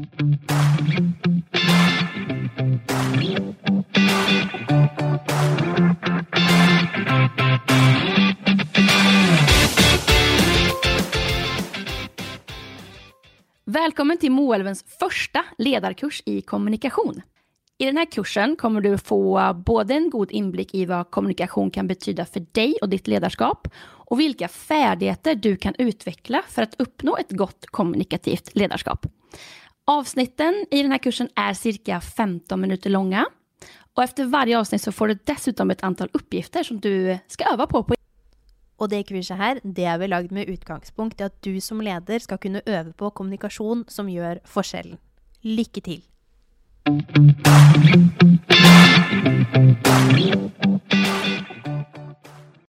Välkommen till Moälvens första ledarkurs i kommunikation. I den här kursen kommer du få både en god inblick i vad kommunikation kan betyda för dig och ditt ledarskap och vilka färdigheter du kan utveckla för att uppnå ett gott kommunikativt ledarskap. Avsnitten i den här kursen är cirka 15 minuter långa och efter varje avsnitt så får du dessutom ett antal uppgifter som du ska öva på. på. Och det kurset här, det är vi lagd med utgångspunkt i att du som ledare ska kunna öva på kommunikation som gör forskjellen. Lycka till!